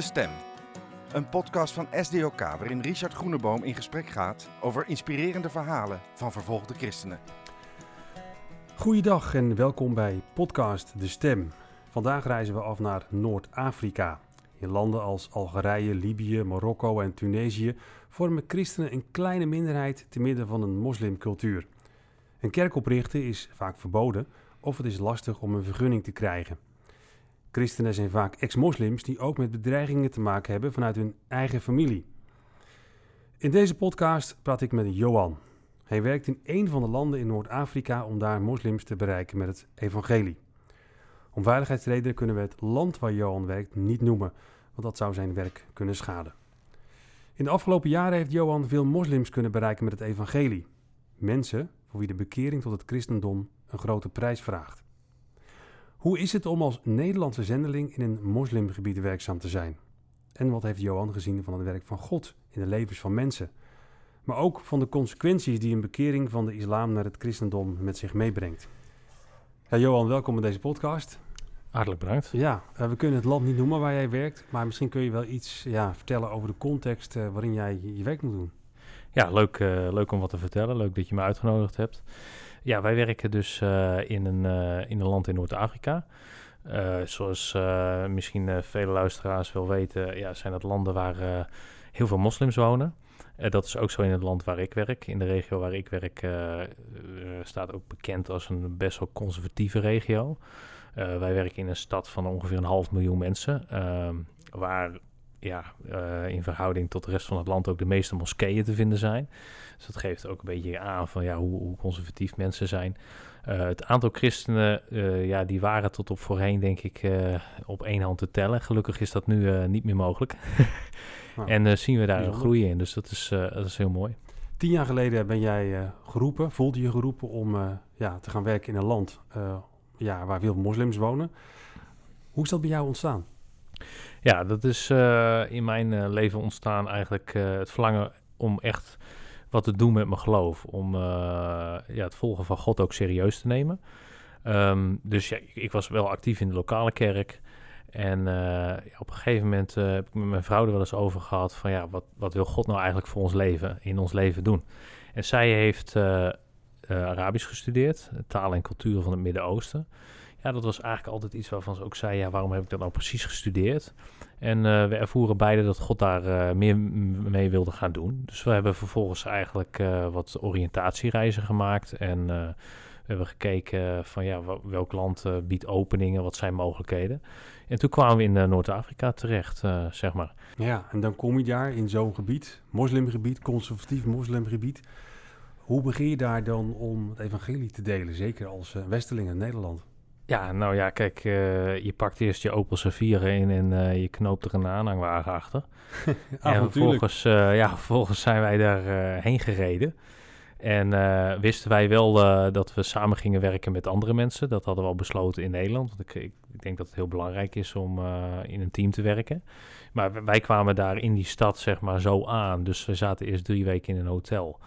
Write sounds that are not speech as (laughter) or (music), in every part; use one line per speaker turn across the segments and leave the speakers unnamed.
De Stem. Een podcast van SDOK waarin Richard Groeneboom in gesprek gaat over inspirerende verhalen van vervolgde christenen.
Goeiedag en welkom bij podcast De Stem. Vandaag reizen we af naar Noord-Afrika. In landen als Algerije, Libië, Marokko en Tunesië vormen christenen een kleine minderheid te midden van een moslimcultuur. Een kerk oprichten is vaak verboden of het is lastig om een vergunning te krijgen. Christenen zijn vaak ex-moslims die ook met bedreigingen te maken hebben vanuit hun eigen familie. In deze podcast praat ik met Johan. Hij werkt in een van de landen in Noord-Afrika om daar moslims te bereiken met het evangelie. Om veiligheidsredenen kunnen we het land waar Johan werkt niet noemen, want dat zou zijn werk kunnen schaden. In de afgelopen jaren heeft Johan veel moslims kunnen bereiken met het evangelie. Mensen voor wie de bekering tot het christendom een grote prijs vraagt. Hoe is het om als Nederlandse zendeling in een moslimgebied werkzaam te zijn? En wat heeft Johan gezien van het werk van God in de levens van mensen? Maar ook van de consequenties die een bekering van de islam naar het christendom met zich meebrengt. Ja, Johan, welkom in deze podcast.
Hartelijk bedankt.
Ja, uh, we kunnen het land niet noemen waar jij werkt, maar misschien kun je wel iets ja, vertellen over de context uh, waarin jij je werk moet doen.
Ja, leuk, uh, leuk om wat te vertellen. Leuk dat je me uitgenodigd hebt. Ja, wij werken dus in, een, in een land in Noord-Afrika. zoals misschien vele luisteraars wel weten, ja, zijn dat landen waar heel veel moslims wonen. dat is ook zo in het land waar ik werk. In de regio waar ik werk staat ook bekend als een best wel conservatieve regio. Uh, wij werken in een stad van ongeveer een half miljoen mensen, uh, waar ja, uh, in verhouding tot de rest van het land ook de meeste moskeeën te vinden zijn. Dus dat geeft ook een beetje aan van ja, hoe, hoe conservatief mensen zijn. het aantal christenen, ja, die waren tot op voorheen denk ik op één hand te tellen. Gelukkig is dat nu niet meer mogelijk. (laughs) nou, en zien we daar een groei in, dus dat is, dat is heel mooi.
Tien jaar geleden ben jij geroepen, voelde je geroepen om ja, te gaan werken in een land ja, waar veel moslims wonen. Hoe is dat bij jou ontstaan?
Ja, dat is uh, in mijn uh, leven ontstaan eigenlijk uh, het verlangen om echt wat te doen met mijn geloof. Om ja, het volgen van God ook serieus te nemen. Um, dus ja, ik was wel actief in de lokale kerk. En op een gegeven moment heb ik met mijn vrouw er wel eens over gehad van ja, wat, wat wil God nou eigenlijk voor ons leven, in ons leven doen? En zij heeft Arabisch gestudeerd, taal en cultuur van het Midden-Oosten. Ja, dat was eigenlijk altijd iets waarvan ze ook zei, ja, waarom heb ik dat nou precies gestudeerd? En uh, we ervoeren beide dat God daar uh, meer mee wilde gaan doen. Dus we hebben vervolgens eigenlijk wat oriëntatiereizen gemaakt en we hebben gekeken van ja, welk land biedt openingen, wat zijn mogelijkheden. En toen kwamen we in Noord-Afrika terecht, zeg maar.
Ja, en dan kom je daar in zo'n gebied, moslimgebied, conservatief moslimgebied. Hoe begin je daar dan om het evangelie te delen, zeker als Westeling in Nederland?
Ja, nou ja, kijk, uh, je pakt eerst je Opel Safira in en uh, je knoopt er een aanhangwagen achter. (laughs) en vervolgens, ja, vervolgens zijn wij daar heen gereden. En wisten wij wel dat we samen gingen werken met andere mensen. Dat hadden we al besloten in Nederland. Want ik, ik, ik denk dat het heel belangrijk is om in een team te werken. Maar wij kwamen daar in die stad, zeg maar, zo aan. Dus we zaten eerst drie weken in een hotel.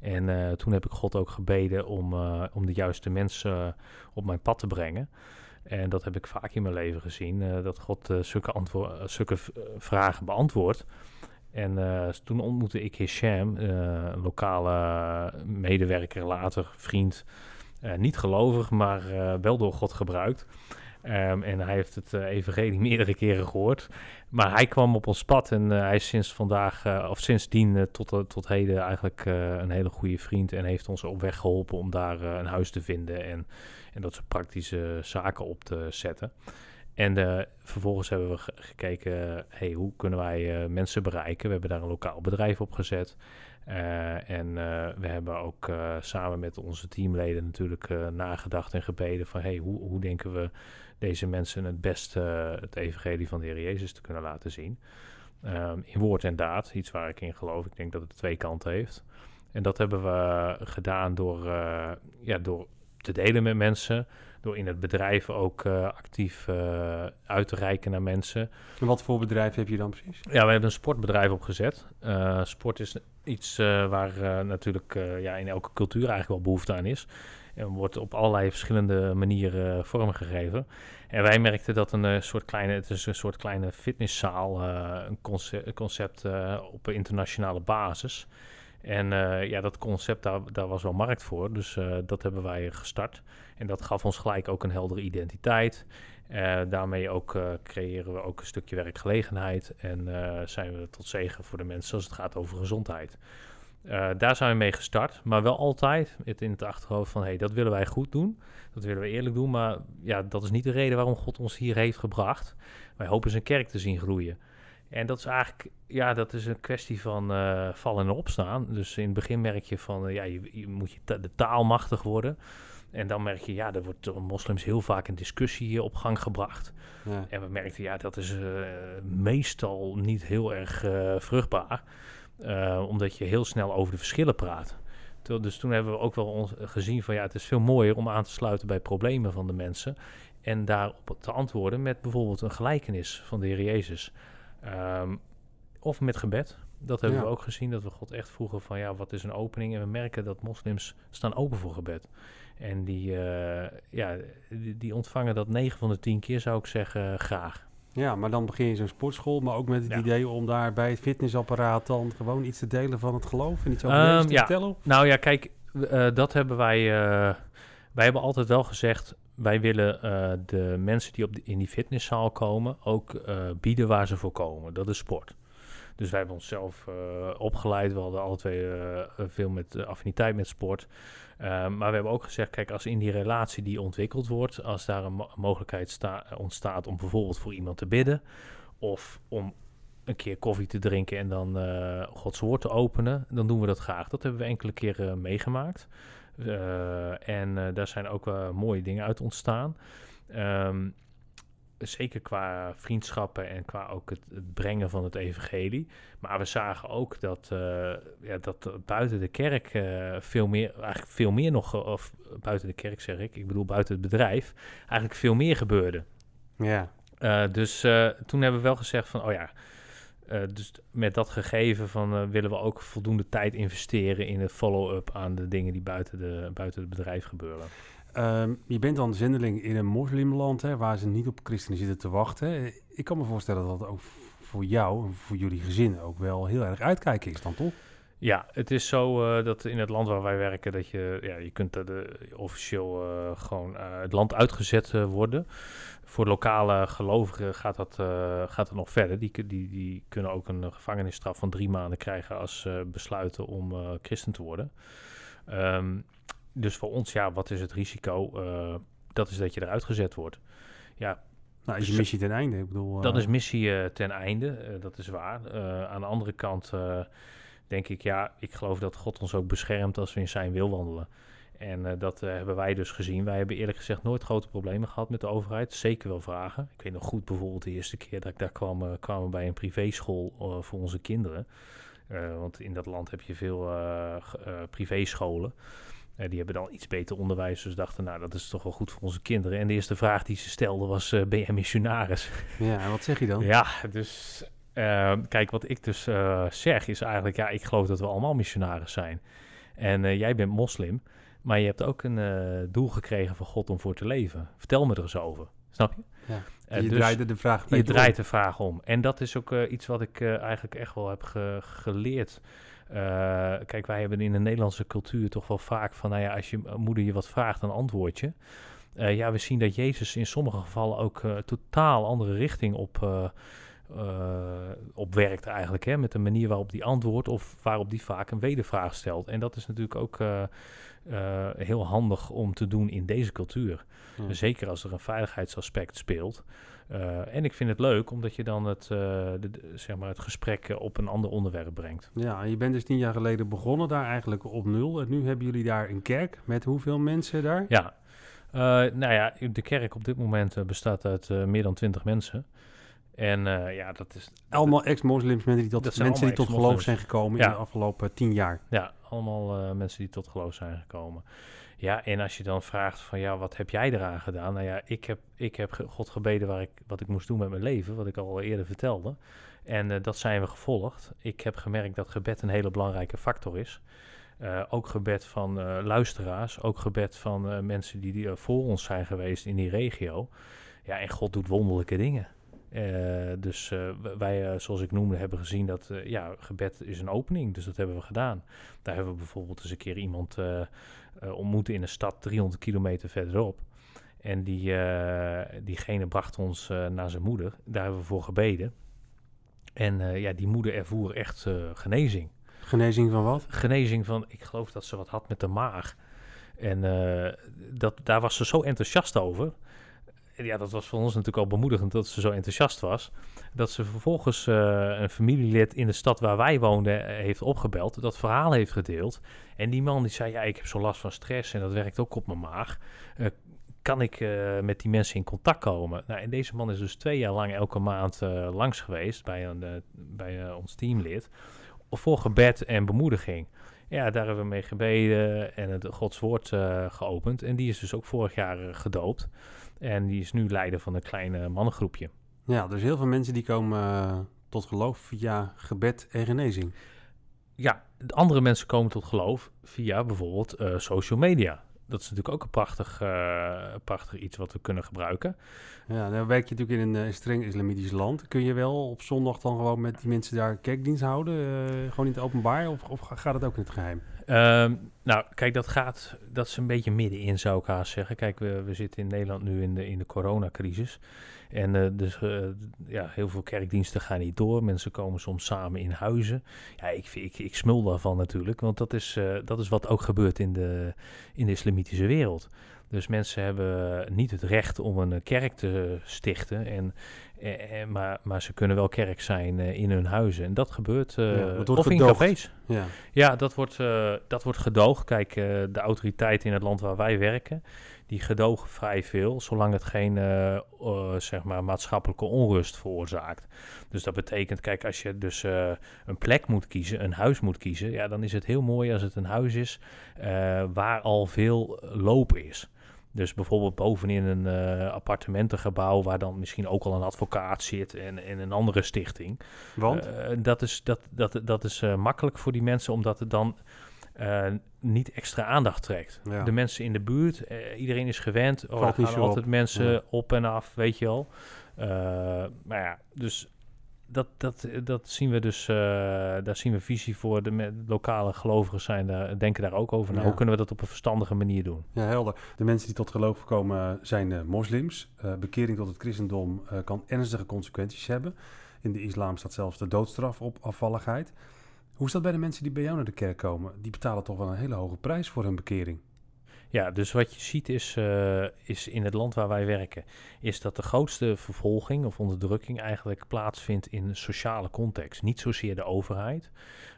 En uh, toen heb ik God ook gebeden om, uh, om de juiste mensen uh, op mijn pad te brengen. En dat heb ik vaak in mijn leven gezien, dat God zulke, zulke vragen beantwoordt. En toen ontmoette ik Hisham, een lokale medewerker, later vriend. niet gelovig, maar wel door God gebruikt. Um, en hij heeft het uh, evangelie (laughs) meerdere keren gehoord. Maar hij kwam op ons pad en uh, hij is sinds vandaag, uh, of sindsdien tot, tot heden eigenlijk een hele goede vriend. En heeft ons op weg geholpen om daar een huis te vinden en, en dat soort praktische zaken op te zetten. En vervolgens hebben we gekeken, hey, hoe kunnen wij mensen bereiken? We hebben daar een lokaal bedrijf op gezet. En we hebben ook samen met onze teamleden natuurlijk nagedacht en gebeden van hey, hoe, hoe denken we deze mensen het beste het evangelie van de Heer Jezus te kunnen laten zien. Um, in woord en daad, iets waar ik in geloof. Ik denk dat het twee kanten heeft. En dat hebben we gedaan door, ja, door te delen met mensen. Door in het bedrijf ook uh, actief uh, uit te reiken naar mensen.
En wat voor bedrijf heb je dan precies?
Ja, we hebben een sportbedrijf opgezet. Sport is iets waar natuurlijk ja, in elke cultuur eigenlijk wel behoefte aan is. En wordt op allerlei verschillende manieren vormgegeven. En wij merkten dat een soort kleine, het is een soort kleine fitnesszaal, een concept, op internationale basis. En ja, dat concept, daar, daar was wel markt voor. Dus dat hebben wij gestart. En dat gaf ons gelijk ook een heldere identiteit. Daarmee ook creëren we ook een stukje werkgelegenheid en zijn we tot zegen voor de mensen als het gaat over gezondheid. Daar zijn we mee gestart, maar wel altijd het in het achterhoofd van hey, dat willen wij goed doen, dat willen we eerlijk doen, maar ja, dat is niet de reden waarom God ons hier heeft gebracht. Wij hopen zijn kerk te zien groeien. En dat is eigenlijk, ja, dat is een kwestie van vallen en opstaan. Dus in het begin merk je van, ja, je, je moet je de taal machtig worden. En dan merk je, ja, er wordt door moslims heel vaak een discussie op gang gebracht. Ja. En we merkten, ja, dat is meestal niet heel erg vruchtbaar. Uh, omdat je heel snel over de verschillen praat. Dus toen hebben we ook wel gezien van, ja, het is veel mooier om aan te sluiten bij problemen van de mensen. En daarop te antwoorden met bijvoorbeeld een gelijkenis van de Heer Jezus. Um, of met gebed. Dat hebben we ook gezien, dat we God echt vroegen van, ja, wat is een opening? En we merken dat moslims staan open voor gebed. En die, uh, ja, die, die, ontvangen dat 9 van de 10 keer, zou ik zeggen, graag.
Ja, maar dan begin je zo'n sportschool, maar ook met het idee om daar bij het fitnessapparaat dan gewoon iets te delen van het geloof en iets over um, te ja. vertellen?
Nou ja, kijk, uh, dat hebben wij, uh, wij hebben altijd wel gezegd, wij willen de mensen die op in die fitnesszaal komen ook bieden waar ze voor komen. Dat is sport. Dus wij hebben onszelf uh, opgeleid. We hadden alle twee uh, veel met affiniteit met sport. Ehm, maar we hebben ook gezegd, kijk, als in die relatie die ontwikkeld wordt, als daar een mogelijkheid ontstaat om bijvoorbeeld voor iemand te bidden, of om een keer koffie te drinken en dan Gods woord te openen, dan doen we dat graag. Dat hebben we enkele keren meegemaakt. En daar zijn ook mooie dingen uit ontstaan. Um, zeker qua vriendschappen en qua ook het, het, brengen van het evangelie. Maar we zagen ook dat, uh, ja, dat buiten de kerk uh, veel meer, eigenlijk veel meer nog, of buiten de kerk zeg ik, ik bedoel buiten het bedrijf, eigenlijk veel meer gebeurde.
Ja.
Uh, dus toen hebben we wel gezegd van, oh ja, dus met dat gegeven van willen we ook voldoende tijd investeren in het follow-up aan de dingen die buiten, de, buiten het bedrijf gebeuren.
Ehm, je bent dan zendeling in een moslimland hè, waar ze niet op christenen zitten te wachten. Ik kan me voorstellen dat dat ook voor jou en voor jullie gezin ook wel heel erg uitkijken is dan toch?
Ja, het is zo uh, dat in het land waar wij werken, dat je, ja, je kunt de, officieel uh, gewoon uh, het land uitgezet worden. Voor lokale gelovigen gaat dat, gaat het nog verder. Die, die, die kunnen ook een gevangenisstraf van drie maanden krijgen als ze besluiten om christen te worden. Um, dus voor ons, ja, wat is het risico? Uh, dat is dat je eruit gezet wordt. Ja,
nou, is je dus missie ten einde? Ik bedoel,
dat is eh, missie uh, ten einde, dat is waar. aan de andere kant denk ik, ja, ik geloof dat God ons ook beschermt als we in zijn wil wandelen. En dat hebben wij dus gezien. Wij hebben eerlijk gezegd nooit grote problemen gehad met de overheid. Zeker wel vragen. Ik weet nog goed bijvoorbeeld de eerste keer dat ik daar kwam, kwamen bij een privéschool voor onze kinderen. want in dat land heb je veel privéscholen. Uh, die hebben dan iets beter onderwijs, dus dachten, nou, dat is toch wel goed voor onze kinderen. En de eerste vraag die ze stelden was, uh, ben je missionaris? (laughs)
Ja, wat zeg je dan?
ja, dus uh, kijk, wat ik dus zeg is eigenlijk, ja, ik geloof dat we allemaal missionaris zijn. En jij bent moslim, maar je hebt ook een doel gekregen van God om voor te leven. Vertel me er eens over, snap je?
Ja. je dus draait de vraag
Je draait de vraag om. En dat is ook iets wat ik eigenlijk echt wel heb ge geleerd kijk, wij hebben in de Nederlandse cultuur toch wel vaak van, nou ja, als je moeder je wat vraagt, dan antwoord je. Uh, ja, we zien dat Jezus in sommige gevallen ook uh, totaal andere richting op, op werkt eigenlijk. Hè, met de manier waarop die antwoordt of waarop die vaak een wedervraag stelt. En dat is natuurlijk ook heel handig om te doen in deze cultuur. Zeker als er een veiligheidsaspect speelt. Uh, en ik vind het leuk omdat je dan het, uh, de, zeg maar het gesprek op een ander onderwerp brengt.
Ja, je bent dus tien jaar geleden begonnen daar eigenlijk op nul. En nu hebben jullie daar een kerk met hoeveel mensen daar?
Ja, uh, nou ja, de kerk op dit moment bestaat uit meer dan twintig mensen. En ja, dat is...
Allemaal ex-moslims, mensen die tot, mensen die tot geloof zijn gekomen in de afgelopen tien jaar.
Ja, allemaal mensen die tot geloof zijn gekomen. Ja, en als je dan vraagt van ja, wat heb jij eraan gedaan? Nou ja, ik heb, ik heb God gebeden waar ik, wat ik moest doen met mijn leven, wat ik al eerder vertelde. En uh, dat zijn we gevolgd. Ik heb gemerkt dat gebed een hele belangrijke factor is. ook gebed van luisteraars, ook gebed van mensen die, die voor ons zijn geweest in die regio. Ja, en God doet wonderlijke dingen. Dus wij, zoals ik noemde, hebben gezien dat ja, gebed is een opening. Dus dat hebben we gedaan. Daar hebben we bijvoorbeeld eens een keer iemand ontmoet in een stad 300 kilometer verderop. En die, diegene bracht ons naar zijn moeder. Daar hebben we voor gebeden. En ja, die moeder ervoer echt genezing.
Genezing van wat?
Genezing van, ik geloof dat ze wat had met de maag. En dat, daar was ze zo enthousiast over. Ja, dat was voor ons natuurlijk al bemoedigend dat ze zo enthousiast was. Dat ze vervolgens een familielid in de stad waar wij woonden heeft opgebeld. Dat verhaal heeft gedeeld. En die man die zei, ja, ik heb zo last van stress en dat werkt ook op mijn maag kan ik met die mensen in contact komen? Nou, en deze man is dus twee jaar lang elke maand langs geweest bij, een, bij ons teamlid. Voor gebed en bemoediging. Ja, daar hebben we mee gebeden en het Gods woord geopend. En die is dus ook vorig jaar gedoopt. En die is nu leider van een kleine mannengroepje.
Ja, dus heel veel mensen die komen tot geloof via gebed en genezing.
Ja, andere mensen komen tot geloof via bijvoorbeeld social media dat is natuurlijk ook een prachtig, uh, prachtig iets wat we kunnen gebruiken.
Ja, dan werk je natuurlijk in een uh, streng islamitisch land. Kun je wel op zondag dan gewoon met die mensen daar kerkdienst houden? Uh, gewoon in het openbaar of, of gaat het ook in het geheim?
Um, nou, kijk, dat gaat, dat is een beetje middenin zou ik haast zeggen. Kijk, we, we zitten in Nederland nu in de, in de coronacrisis. En uh, dus uh, ja, heel veel kerkdiensten gaan niet door. Mensen komen soms samen in huizen. Ja, ik, ik, ik smul daarvan natuurlijk, want dat is, uh, dat is wat ook gebeurt in de, in de islamitische wereld. Dus mensen hebben niet het recht om een kerk te stichten. En, eh, maar, maar ze kunnen wel kerk zijn eh, in hun huizen. En dat gebeurt uh, ja, of in cafés. Ja, ja dat, wordt, uh, dat wordt gedoogd. Kijk, de autoriteiten in het land waar wij werken, die gedogen vrij veel, zolang het geen zeg maar maatschappelijke onrust veroorzaakt. Dus dat betekent, kijk, als je dus een plek moet kiezen, een huis moet kiezen, ja, dan is het heel mooi als het een huis is waar al veel loop is. Dus bijvoorbeeld bovenin een uh, appartementengebouw waar dan misschien ook al een advocaat zit en, en een andere stichting.
Want?
Uh, dat is, dat, dat, dat is uh, makkelijk voor die mensen omdat het dan niet extra aandacht trekt. Ja. De mensen in de buurt, iedereen is gewend. Oh, er gaan altijd op. mensen ja. op en af, weet je wel. maar ja, dus dat, dat, dat zien we dus, uh, daar zien we visie voor. De lokale gelovigen zijn daar, denken daar ook over. Nou, Hoe kunnen we dat op een verstandige manier doen?
Ja, helder. De mensen die tot geloof komen zijn uh, moslims. Uh, bekering tot het christendom kan ernstige consequenties hebben. In de islam staat zelfs de doodstraf op afvalligheid. Hoe is dat bij de mensen die bij jou naar de kerk komen? Die betalen toch wel een hele hoge prijs voor hun bekering.
Ja, dus wat je ziet is, uh, is in het land waar wij werken, is dat de grootste vervolging of onderdrukking eigenlijk plaatsvindt in sociale context. Niet zozeer de overheid.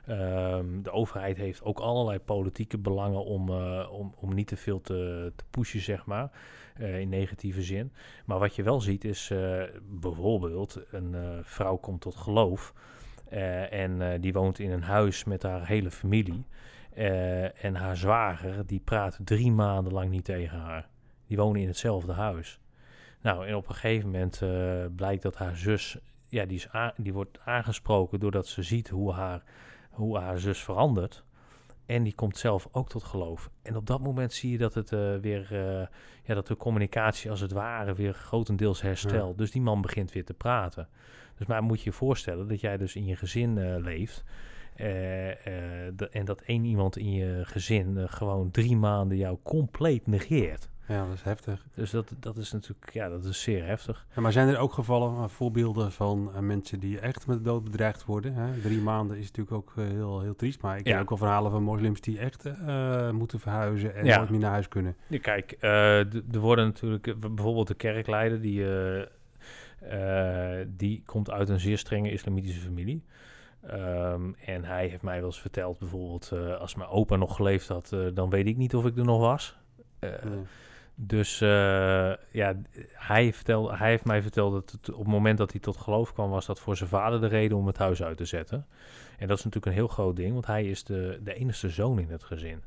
Um, de overheid heeft ook allerlei politieke belangen om, uh, om, om niet te veel te, te pushen, zeg maar, uh, in negatieve zin. Maar wat je wel ziet is bijvoorbeeld een vrouw komt tot geloof en die woont in een huis met haar hele familie. Uh, en haar zwager, die praat drie maanden lang niet tegen haar. Die wonen in hetzelfde huis. Nou, en op een gegeven moment uh, blijkt dat haar zus, ja, die, is die wordt aangesproken doordat ze ziet hoe haar, hoe haar zus verandert. En die komt zelf ook tot geloof. En op dat moment zie je dat het uh, weer, ja, dat de communicatie als het ware weer grotendeels herstelt. Ja. Dus die man begint weer te praten. Dus maar moet je je voorstellen dat jij dus in je gezin leeft. Uh, uh, en dat één iemand in je gezin uh, gewoon drie maanden jou compleet negeert.
Ja, dat is heftig.
Dus dat, dat is natuurlijk, ja, dat is zeer heftig.
Ja, maar zijn er ook gevallen, voorbeelden van mensen die echt met de dood bedreigd worden? Hè? Drie maanden is natuurlijk ook heel, heel triest. Maar ik ja. ken ook wel verhalen van moslims die echt moeten verhuizen en ja. nooit meer naar huis kunnen.
Ja, kijk, er worden natuurlijk bijvoorbeeld de kerkleider, die, die komt uit een zeer strenge islamitische familie. Um, en hij heeft mij wel eens verteld, bijvoorbeeld, uh, als mijn opa nog geleefd had, uh, dan weet ik niet of ik er nog was. Uh, nee. Dus ja, hij, vertelde, hij heeft mij verteld dat het, op het moment dat hij tot geloof kwam, was dat voor zijn vader de reden om het huis uit te zetten. En dat is natuurlijk een heel groot ding, want hij is de, de enige zoon in het gezin.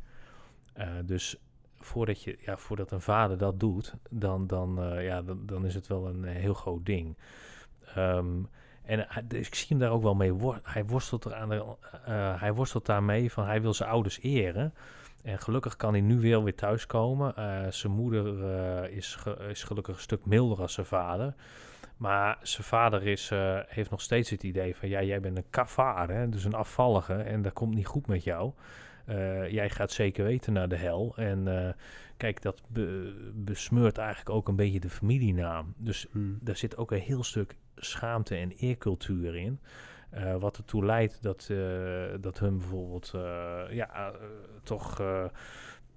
dus voordat, je, ja, voordat een vader dat doet, dan, dan, ja, dan, dan is het wel een heel groot ding. Um, En dus ik zie hem daar ook wel mee. Hij worstelt, er aan de, hij worstelt daarmee van hij wil zijn ouders eren. En gelukkig kan hij nu weer weer thuiskomen. Uh, zijn moeder is, is gelukkig een stuk milder als zijn vader. Maar zijn vader is, heeft nog steeds het idee van... ja, jij bent een kafar, hè, dus een afvallige... en dat komt niet goed met jou. Uh, jij gaat zeker weten naar de hel. En uh, kijk, dat be besmeurt eigenlijk ook een beetje de familienaam. Dus hmm. daar zit ook een heel stuk schaamte en eercultuur in. Uh, wat ertoe leidt dat, dat hun bijvoorbeeld ja, toch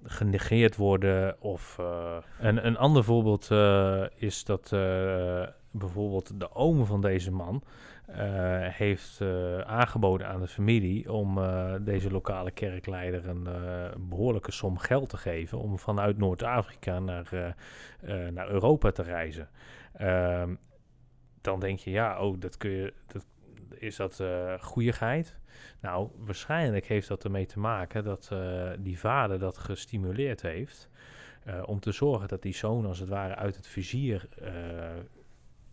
genegeerd worden. Of een, een ander voorbeeld is dat bijvoorbeeld de oom van deze man heeft aangeboden aan de familie om deze lokale kerkleider een behoorlijke som geld te geven om vanuit Noord-Afrika naar, naar Europa te reizen. Dan denk je, ja, oh, dat kun je, dat, is dat goeieheid? Nou, waarschijnlijk heeft dat ermee te maken dat die vader dat gestimuleerd heeft. om te zorgen dat die zoon als het ware uit het vizier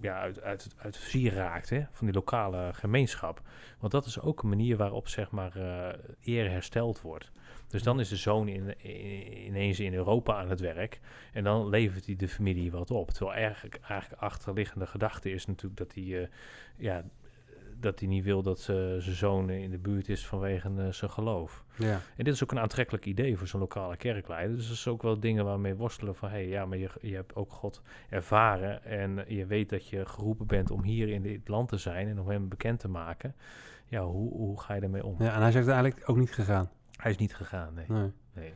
ja, uit, uit, uit het vizier raakt hè, van die lokale gemeenschap. Want dat is ook een manier waarop zeg maar, uh, eer hersteld wordt. Dus dan is de zoon in, ineens in Europa aan het werk. En dan levert hij de familie wat op. Terwijl eigenlijk, eigenlijk achterliggende gedachte is natuurlijk dat hij uh, ja, dat hij niet wil dat zijn zoon in de buurt is vanwege uh, zijn geloof. Ja. En dit is ook een aantrekkelijk idee voor zo'n lokale kerkleider. Dus dat is ook wel dingen waarmee worstelen van... hé, hey, ja, maar je, je hebt ook God ervaren... en je weet dat je geroepen bent om hier in dit land te zijn... en om hem bekend te maken. Ja, hoe, hoe ga je daarmee om?
Ja, en hij is eigenlijk ook niet gegaan.
Hij is niet gegaan, nee. nee. nee.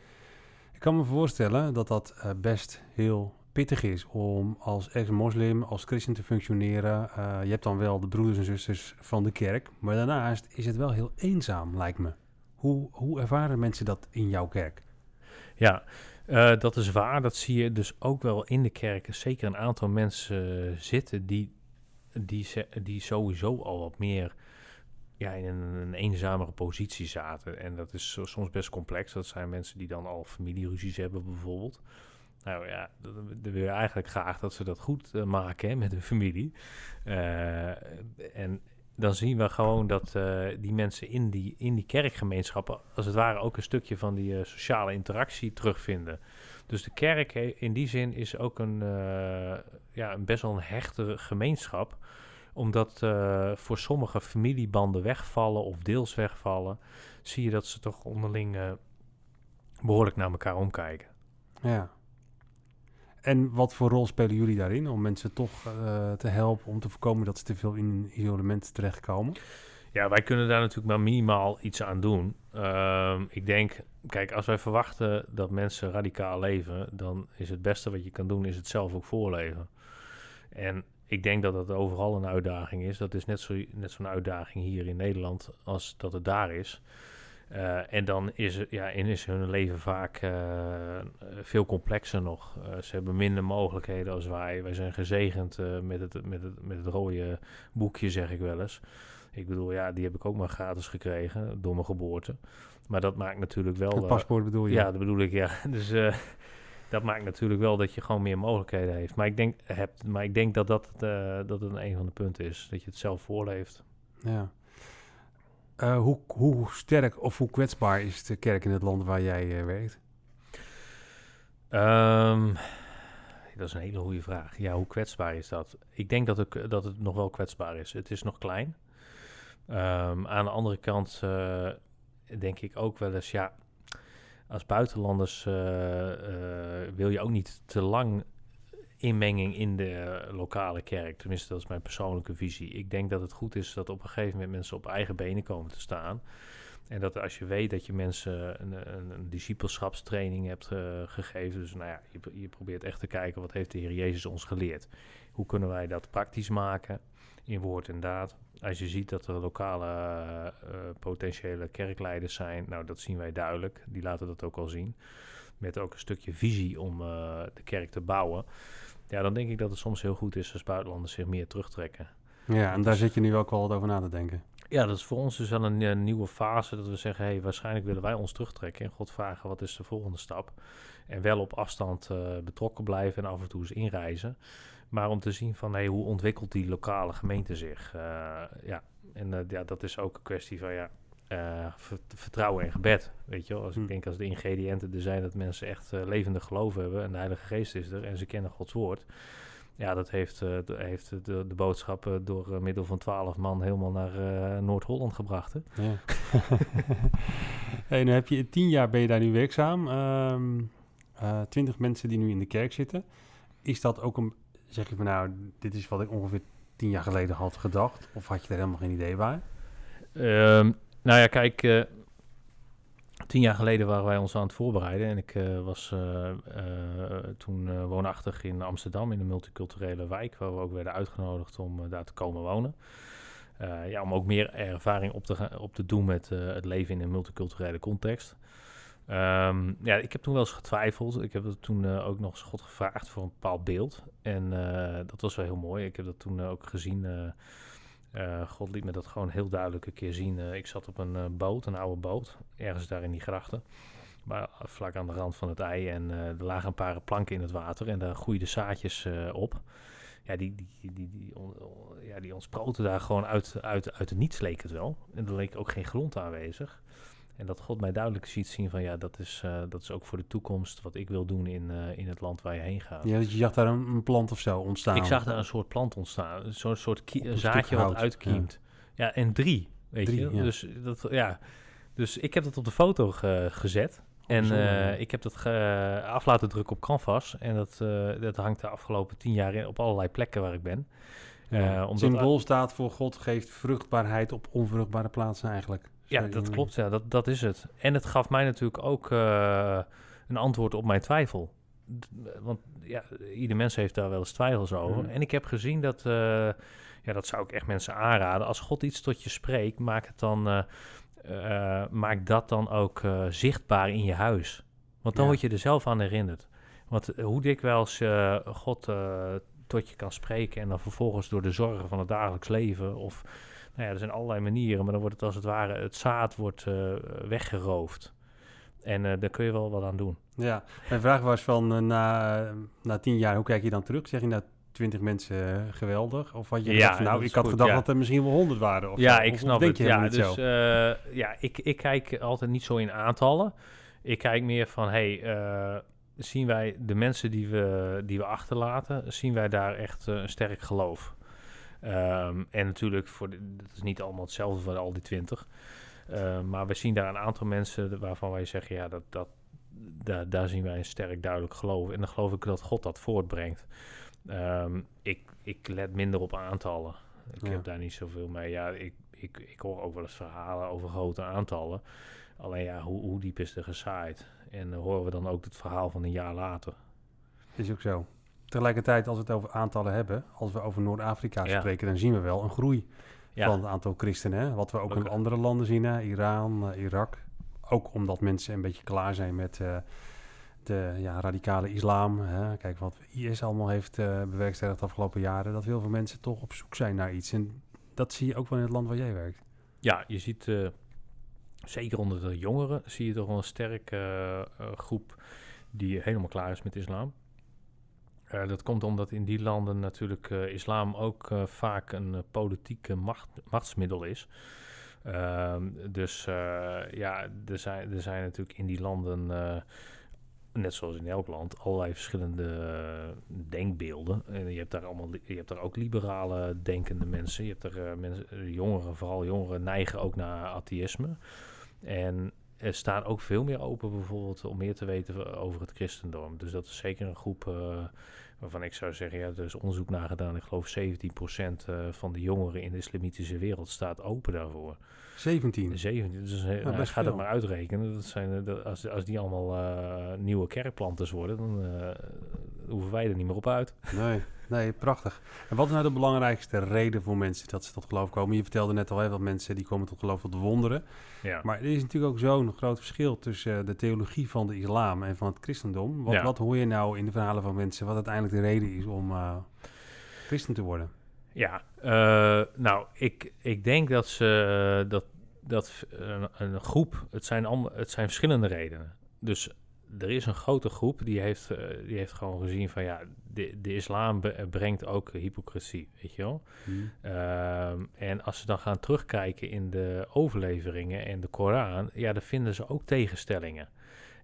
Ik kan me voorstellen dat dat uh, best heel pittig is om als ex-moslim, als christen te functioneren. Uh, je hebt dan wel de broeders en zusters van de kerk, maar daarnaast is het wel heel eenzaam, lijkt me. Hoe, hoe ervaren mensen dat in jouw kerk?
Ja, uh, dat is waar. Dat zie je dus ook wel in de kerk. Zeker een aantal mensen zitten die, die, die sowieso al wat meer ja, in een, een, eenzamere positie zaten. En dat is soms best complex. Dat zijn mensen die dan al familieruzies hebben bijvoorbeeld. Nou ja, dan wil je eigenlijk graag dat ze dat goed uh, maken met hun familie. Uh, en dan zien we gewoon dat uh, die mensen in die, in die kerkgemeenschappen, als het ware, ook een stukje van die sociale interactie terugvinden. Dus de kerk in die zin is ook een, ja, een best wel een hechte gemeenschap omdat uh, voor sommige familiebanden wegvallen of deels wegvallen, zie je dat ze toch onderling uh, behoorlijk naar elkaar omkijken.
Ja. En wat voor rol spelen jullie daarin om mensen toch uh, te helpen om te voorkomen dat ze te veel in isolement terechtkomen?
Ja, wij kunnen daar natuurlijk maar minimaal iets aan doen. Uh, ik denk, kijk, als wij verwachten dat mensen radicaal leven, dan is het beste wat je kan doen, is het zelf ook voorleven. En ik denk dat dat overal een uitdaging is. Dat is net zo'n net zo'n uitdaging hier in Nederland als dat het daar is. Uh, en dan is, ja, is hun leven vaak uh, veel complexer nog. Uh, ze hebben minder mogelijkheden als wij. Wij zijn gezegend met, het, met, het, met het rode boekje, zeg ik wel eens. Ik bedoel, ja, die heb ik ook maar gratis gekregen door mijn geboorte. Maar dat maakt natuurlijk wel...
Het paspoort bedoel je?
Ja, dat bedoel ik, ja. (laughs) Dus dat maakt natuurlijk wel dat je gewoon meer mogelijkheden heeft. Maar ik denk, hebt, maar ik denk dat dat, dat het een van de punten is. Dat je het zelf voorleeft.
Ja. Uh, hoe, hoe sterk of hoe kwetsbaar is de kerk in het land waar jij uh, werkt?
Um, dat is een hele goede vraag. Ja, hoe kwetsbaar is dat? Ik denk dat het, dat het nog wel kwetsbaar is. Het is nog klein. Um, aan de andere kant denk ik ook wel eens, ja, als buitenlanders wil je ook niet te lang inmenging in de lokale kerk. Tenminste, dat is mijn persoonlijke visie. Ik denk dat het goed is dat op een gegeven moment mensen op eigen benen komen te staan. En dat als je weet dat je mensen een, een, een discipelschapstraining hebt uh, gegeven. Dus nou ja, je, je, probeert echt te kijken wat heeft de Heer Jezus ons geleerd. Hoe kunnen wij dat praktisch maken in woord en daad. Als je ziet dat er lokale uh, potentiële kerkleiders zijn, nou dat zien wij duidelijk. Die laten dat ook al zien. Met ook een stukje visie om de kerk te bouwen ja, dan denk ik dat het soms heel goed is als buitenlanders zich meer terugtrekken.
Ja, en daar zit je nu ook wel over na te denken.
Ja, dat is voor ons dus wel een, nieuwe fase dat we zeggen, hey, waarschijnlijk willen wij ons terugtrekken en God vragen wat is de volgende stap. En wel op afstand uh, betrokken blijven en af en toe eens inreizen. Maar om te zien van hey, hoe ontwikkelt die lokale gemeente zich. ja, en ja, dat is ook een kwestie van ja, vertrouwen en gebed. Weet je wel, als ik hm. denk als de ingrediënten er zijn dat mensen echt levendig geloof hebben en de Heilige Geest is er en ze kennen Gods woord ja, dat heeft, uh, de, heeft de, de boodschap door uh, middel van twaalf man helemaal naar Noord-Holland gebracht. Hè? Ja. (laughs)
hey, nu heb je tien jaar ben je daar nu werkzaam. Um, twintig mensen die nu in de kerk zitten. Is dat ook een, zeg je van nou, dit is wat ik ongeveer tien jaar geleden had gedacht? Of had je er helemaal geen idee bij?
Um, nou ja, kijk, Tien jaar geleden waren wij ons aan het voorbereiden en ik uh, was uh, uh, toen woonachtig in Amsterdam in een multiculturele wijk, waar we ook werden uitgenodigd om daar te komen wonen. ja, om ook meer ervaring op te, op te doen met het leven in een multiculturele context. Um, ja, ik heb toen wel eens getwijfeld. Ik heb dat toen ook nog eens God gevraagd voor een bepaald beeld. En dat was wel heel mooi. Ik heb dat toen ook gezien uh, God liet me dat gewoon heel duidelijk een keer zien. Uh, ik zat op een uh, boot, een oude boot, ergens daar in die grachten. Maar vlak aan de rand van het ei. En er lagen een paar planken in het water en daar groeiden zaadjes op. Ja, die, die, die, die, ja, die ontsproten daar gewoon uit, uit, uit het niets, leek het wel. En er leek ook geen grond aanwezig. En dat God mij duidelijk ziet zien van ja, dat is, uh, dat is ook voor de toekomst wat ik wil doen in, uh, in het land waar je heen gaat.
Ja, dus je zag daar een, een, plant of zo ontstaan?
Ik zag daar een soort plant ontstaan. Zo'n soort zaadje wat uitkiemt. Ja. ja. en drie, weet drie, je. Ja. Dus, dat, ja. dus ik heb dat op de foto ge gezet. En uh, ik heb dat af laten drukken op canvas. En dat, dat hangt de afgelopen tien jaar in, op allerlei plekken waar ik ben.
Ja. Symbool staat voor God geeft vruchtbaarheid op onvruchtbare plaatsen eigenlijk.
Ja, dat klopt. Ja, dat, dat is het. En het gaf mij natuurlijk ook uh, een antwoord op mijn twijfel. Want ja, ieder mens heeft daar wel eens twijfels over. Mhm. En ik heb gezien dat, uh, ja, dat zou ik echt mensen aanraden. Als God iets tot je spreekt, maak, het dan, uh, maak dat dan ook zichtbaar in je huis. Want dan ja. word je er zelf aan herinnerd. Want hoe dikwijls God tot je kan spreken en dan vervolgens door de zorgen van het dagelijks leven of nou ja, er zijn allerlei manieren, maar dan wordt het als het ware, het zaad wordt uh, weggeroofd. En uh, daar kun je wel wat aan doen.
Ja, mijn vraag was van uh, na, na tien jaar, hoe kijk je dan terug? Zeg je nou twintig mensen geweldig? Of had je ja, van, nou, ik had gedacht dat er misschien wel honderd waren? Of
ja, ik snap het. Ja, dus ja, ik, ik kijk altijd niet zo in aantallen. Ik kijk meer van, hey, zien wij de mensen die we, die we achterlaten, zien wij daar echt een sterk geloof? Um, en natuurlijk, voor de, dat is niet allemaal hetzelfde voor al die twintig. Uh, maar we zien daar een aantal mensen waarvan wij zeggen, ja, dat, dat, daar, daar zien wij een sterk duidelijk geloof. En dan geloof ik dat God dat voortbrengt. Um, ik, ik let minder op aantallen. Ik heb daar niet zoveel mee. Ja, ik, ik, ik hoor ook wel eens verhalen over grote aantallen. Alleen ja, hoe, hoe diep is er gezaaid? En uh, horen we dan ook het verhaal van een jaar later?
Is ook zo tegelijkertijd, als we het over aantallen hebben, als we over Noord-Afrika spreken, dan zien we wel een groei van het aantal christenen. Hè? Wat we ook, in andere landen zien, hè? Iran, uh, Irak. Ook omdat mensen een beetje klaar zijn met uh, de ja, radicale islam. Hè? Kijk wat IS allemaal heeft uh, bewerkstelligd de afgelopen jaren. Dat heel veel mensen toch op zoek zijn naar iets. En dat zie je ook wel in het land waar jij werkt.
Ja, je ziet zeker onder de jongeren, zie je toch wel een sterke groep die helemaal klaar is met islam. Uh, dat komt omdat in die landen natuurlijk uh, islam ook uh, vaak een politieke macht, machtsmiddel is. Ehm, dus ja, er zijn, er zijn natuurlijk in die landen, net zoals in elk land, allerlei verschillende denkbeelden. En je hebt daar allemaal, je hebt daar ook liberale denkende mensen. Je hebt er mensen, jongeren, vooral jongeren, neigen ook naar atheïsme. En er staan ook veel meer open bijvoorbeeld om meer te weten over het christendom. Dus dat is zeker een groep uh, waarvan ik zou zeggen, ja, er is onderzoek naar gedaan. Ik geloof 17% uh, eh, van de jongeren in de islamitische wereld staat open daarvoor.
17?
17, dus uh, nou, ga dat maar uitrekenen. Dat zijn, dat, als, als die allemaal nieuwe kerkplanters worden, dan hoeven wij er niet meer op uit.
Nee. Nee, prachtig. En wat is nou de belangrijkste reden voor mensen dat ze tot geloof komen? Je vertelde net al, hè, dat mensen die komen tot geloof tot wonderen. Ja. Maar er is natuurlijk ook zo'n groot verschil tussen de theologie van de islam en van het christendom. Wat, wat hoor je nou in de verhalen van mensen, wat uiteindelijk de reden is om uh, christen te worden?
Ja, uh, nou, ik, ik denk dat ze dat, dat een, een groep, het zijn, allemaal, het zijn verschillende redenen. Dus er is een grote groep die heeft, die heeft gewoon gezien van ja, de, de islam brengt ook hypocrisie, weet je wel. Hmm. Ehm, en als ze dan gaan terugkijken in de overleveringen en de Koran, ja, dan vinden ze ook tegenstellingen.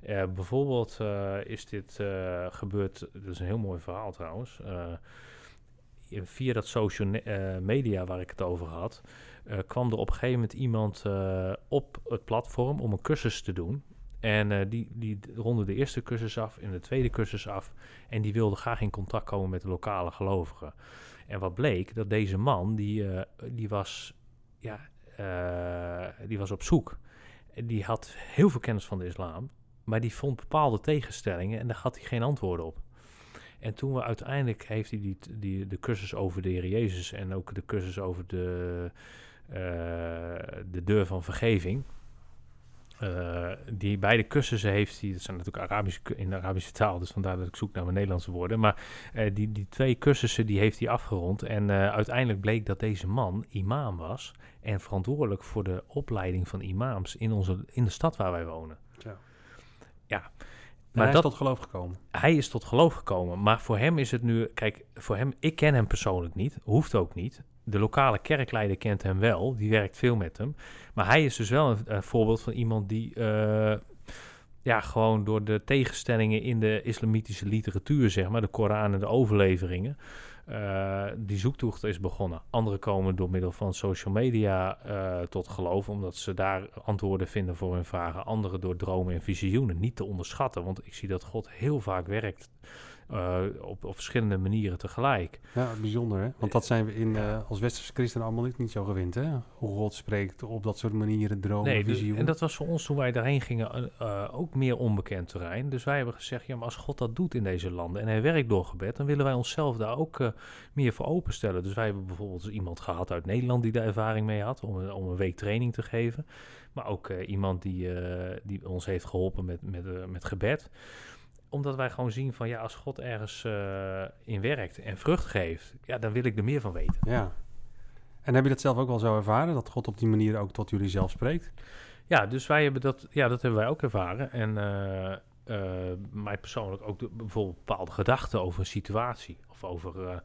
Uh, bijvoorbeeld uh, is dit gebeurd, dat is een heel mooi verhaal trouwens, via dat social media waar ik het over had, kwam er op een gegeven moment iemand op het platform om een cursus te doen. En die, die ronde de eerste cursus af en de tweede cursus af. En die wilde graag in contact komen met de lokale gelovigen. En wat bleek, dat deze man, die, die, was, ja, die was op zoek. Die had heel veel kennis van de islam. Maar die vond bepaalde tegenstellingen en daar had hij geen antwoorden op. En toen we uiteindelijk heeft hij die, die, de cursus over de Heer Jezus en ook de cursus over de, de deur van vergeving uh, die beide cursussen heeft hij, dat zijn natuurlijk Arabisch, in de Arabische taal, dus vandaar dat ik zoek naar mijn Nederlandse woorden. Maar uh, die, die twee cursussen die heeft hij afgerond. En uiteindelijk bleek dat deze man imam was en verantwoordelijk voor de opleiding van imams in, onze, in de stad waar wij wonen. Ja.
Ja. Maar hij is tot geloof gekomen.
Hij is tot geloof gekomen. Maar voor hem is het nu... Kijk, voor hem... Ik ken hem persoonlijk niet. Hoeft ook niet de lokale kerkleider kent hem wel, die werkt veel met hem. Maar hij is dus wel een, voorbeeld van iemand die uh, ja, gewoon door de tegenstellingen in de islamitische literatuur, zeg maar, de Koran en de overleveringen, uh, die zoektocht is begonnen. Anderen komen door middel van social media uh, tot geloof, omdat ze daar antwoorden vinden voor hun vragen. Anderen door dromen en visioenen. Niet te onderschatten, want ik zie dat God heel vaak werkt uh, op, op verschillende manieren tegelijk.
Ja, bijzonder hè? Want dat zijn we in, uh, als westerse christenen allemaal niet, niet zo gewend hè? Hoe God spreekt op dat soort manieren, dromen, nee, dus-.
En dat was voor ons toen wij daarheen gingen uh, ook meer onbekend terrein. Dus wij hebben gezegd, ja maar als God dat doet in deze landen en hij werkt door gebed, dan willen wij onszelf daar ook meer voor openstellen. Dus wij hebben bijvoorbeeld iemand gehad uit Nederland die daar ervaring mee had, om, om een week training te geven. Maar ook iemand die, die ons heeft geholpen met, met, met gebed omdat wij gewoon zien van ja, als God ergens uh, in werkt en vrucht geeft, ja, dan wil ik er meer van weten.
Ja. En heb je dat zelf ook wel zo ervaren, dat God op die manier ook tot jullie zelf spreekt?
Ja, dus wij hebben dat, ja, dat hebben wij ook ervaren. En uh, uh, mij persoonlijk ook de, bijvoorbeeld bepaalde gedachten over een situatie of over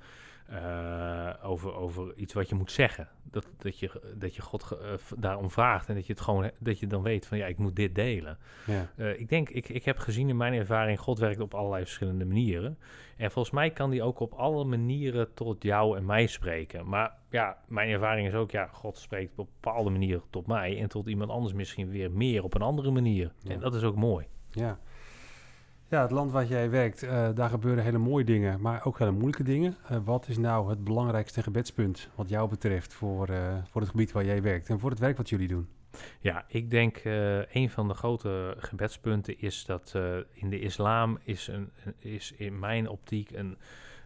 uh, over, over iets wat je moet zeggen. Dat, dat, je, dat je God uh, daarom vraagt en dat je het gewoon dat je dan weet van ja, ik moet dit delen. Ja. Uh, ik denk, ik, ik heb gezien in mijn ervaring, God werkt op allerlei verschillende manieren. En volgens mij kan die ook op alle manieren tot jou en mij spreken. Maar ja, mijn ervaring is ook, ja, God spreekt op bepaalde manieren tot mij en tot iemand anders misschien weer meer op een andere manier. Ja. En dat is ook mooi.
Ja. Ja, het land waar jij werkt, uh, daar gebeuren hele mooie dingen, maar ook hele moeilijke dingen. Uh, wat is nou het belangrijkste gebedspunt wat jou betreft voor, uh, voor het gebied waar jij werkt en voor het werk wat jullie doen?
Ja, ik denk een van de grote gebedspunten is dat in de islam is, een, is in mijn optiek een,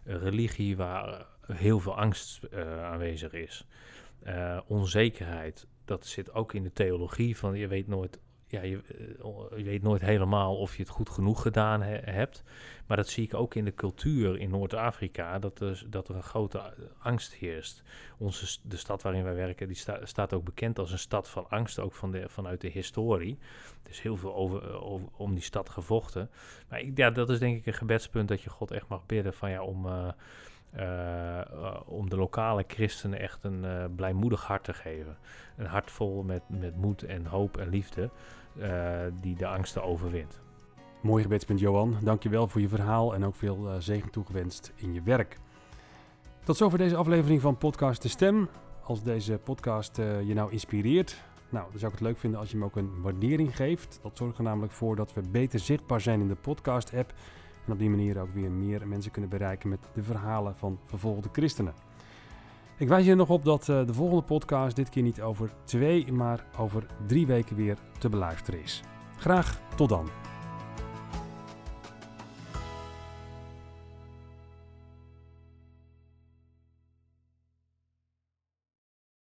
een religie waar heel veel angst aanwezig is. onzekerheid, dat zit ook in de theologie van je weet nooit ja, je, eh, je, weet nooit helemaal of je het goed genoeg gedaan hebt. Maar dat zie ik ook in de cultuur in Noord-Afrika, dat, er, dat er een grote angst heerst. Onze, de stad waarin wij werken, die staat ook bekend als een stad van angst, ook van de, vanuit de historie. Er is heel veel over, eh, over om die stad gevochten. Maar ik, ja, dat is denk ik een gebedspunt dat je God echt mag bidden van ja, om... Om de lokale christenen echt een blijmoedig hart te geven. Een hart vol met, met moed en hoop en liefde. Uh, die de angsten overwint.
Mooi gebedspunt, Johan. Dankjewel voor je verhaal en ook veel uh, zegen toegewenst in je werk. Tot zover deze aflevering van Podcast De Stem. Als deze podcast uh, je nou inspireert, nou, dan zou ik het leuk vinden als je hem ook een waardering geeft. Dat zorgt er namelijk voor dat we beter zichtbaar zijn in de podcast-app. En op die manier ook weer meer mensen kunnen bereiken met de verhalen van vervolgde christenen. Ik wijs je nog op dat uh, de volgende podcast dit keer niet over twee, maar over drie weken weer te beluisteren is. Graag tot dan.